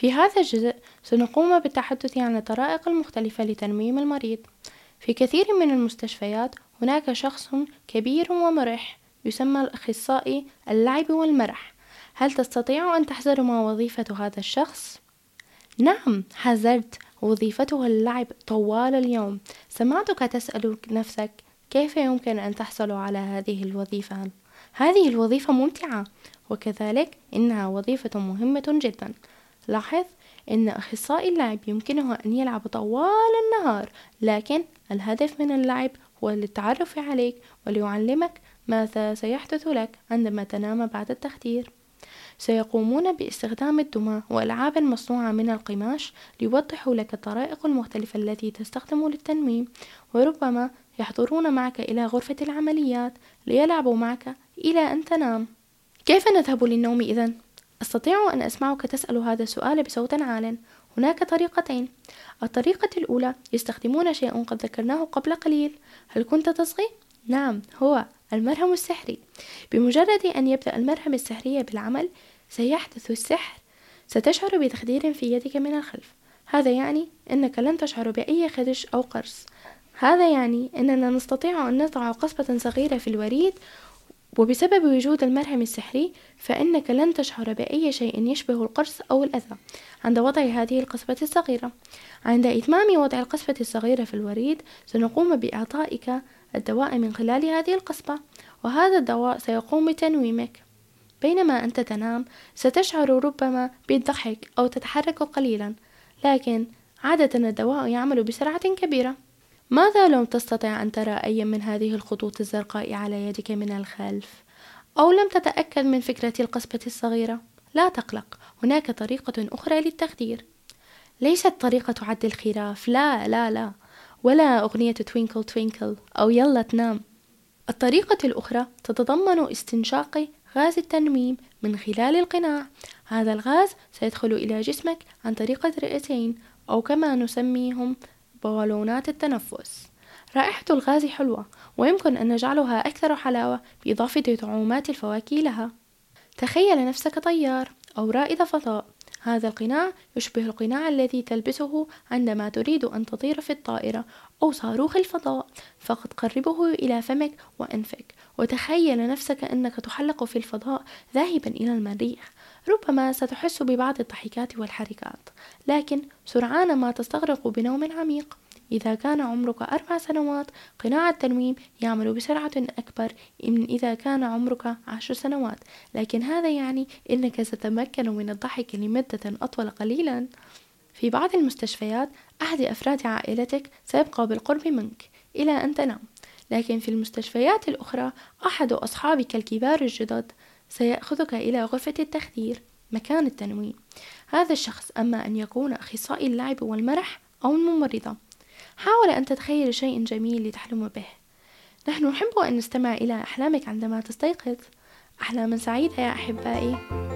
في هذا الجزء سنقوم بالتحدث عن الطرائق المختلفة لتنميم المريض في كثير من المستشفيات هناك شخص كبير ومرح يسمى الأخصائي اللعب والمرح هل تستطيع أن تحذر ما وظيفة هذا الشخص؟ نعم حذرت وظيفته اللعب طوال اليوم سمعتك تسأل نفسك كيف يمكن أن تحصل على هذه الوظيفة؟ هذه الوظيفة ممتعة وكذلك إنها وظيفة مهمة جدا لاحظ إن أخصائي اللعب يمكنه أن يلعب طوال النهار لكن الهدف من اللعب هو للتعرف عليك وليعلمك ماذا سيحدث لك عندما تنام بعد التخدير سيقومون باستخدام الدمى وألعاب مصنوعة من القماش ليوضحوا لك الطرائق المختلفة التي تستخدم للتنميم وربما يحضرون معك إلى غرفة العمليات ليلعبوا معك إلى أن تنام كيف نذهب للنوم إذا؟ أستطيع أن أسمعك تسأل هذا السؤال بصوت عال. هناك طريقتين. الطريقة الأولى يستخدمون شيء قد ذكرناه قبل قليل. هل كنت تصغي؟ نعم هو المرهم السحري. بمجرد أن يبدأ المرهم السحري بالعمل سيحدث السحر. ستشعر بتخدير في يدك من الخلف. هذا يعني أنك لن تشعر بأي خدش أو قرص. هذا يعني أننا نستطيع أن نضع قصبة صغيرة في الوريد وبسبب وجود المرهم السحري فإنك لن تشعر بأي شيء يشبه القرص أو الأذى عند وضع هذه القصبة الصغيرة. عند إتمام وضع القصبة الصغيرة في الوريد سنقوم بإعطائك الدواء من خلال هذه القصبة وهذا الدواء سيقوم بتنويمك. بينما أنت تنام ستشعر ربما بالضحك أو تتحرك قليلا لكن عادة الدواء يعمل بسرعة كبيرة. ماذا لو تستطيع أن ترى أي من هذه الخطوط الزرقاء على يدك من الخلف؟ أو لم تتأكد من فكرة القصبة الصغيرة؟ لا تقلق هناك طريقة أخرى للتخدير ليست طريقة عد الخراف لا لا لا ولا أغنية توينكل توينكل أو يلا تنام الطريقة الأخرى تتضمن استنشاق غاز التنميم من خلال القناع هذا الغاز سيدخل إلى جسمك عن طريق الرئتين أو كما نسميهم بالونات التنفس. رائحة الغاز حلوة ويمكن أن نجعلها أكثر حلاوة بإضافة طعومات الفواكه لها. تخيل نفسك طيار أو رائد فضاء. هذا القناع يشبه القناع الذي تلبسه عندما تريد أن تطير في الطائرة أو صاروخ الفضاء. فقد قربه إلى فمك وأنفك وتخيل نفسك أنك تحلق في الفضاء ذاهبا إلى المريخ. ربما ستحس ببعض الضحكات والحركات لكن سرعان ما تستغرق بنوم عميق. إذا كان عمرك أربع سنوات قناع التنويم يعمل بسرعة أكبر من إذا كان عمرك عشر سنوات. لكن هذا يعني أنك ستتمكن من الضحك لمدة أطول قليلا. في بعض المستشفيات أحد أفراد عائلتك سيبقى بالقرب منك إلى أن تنام. لكن في المستشفيات الأخرى أحد أصحابك الكبار الجدد سيأخذك إلى غرفة التخدير مكان التنويم. هذا الشخص أما أن يكون أخصائي اللعب والمرح أو الممرضة. حاول أن تتخيل شيء جميل لتحلم به. نحن نحب أن نستمع إلى أحلامك عندما تستيقظ. أحلاما سعيدة يا أحبائي.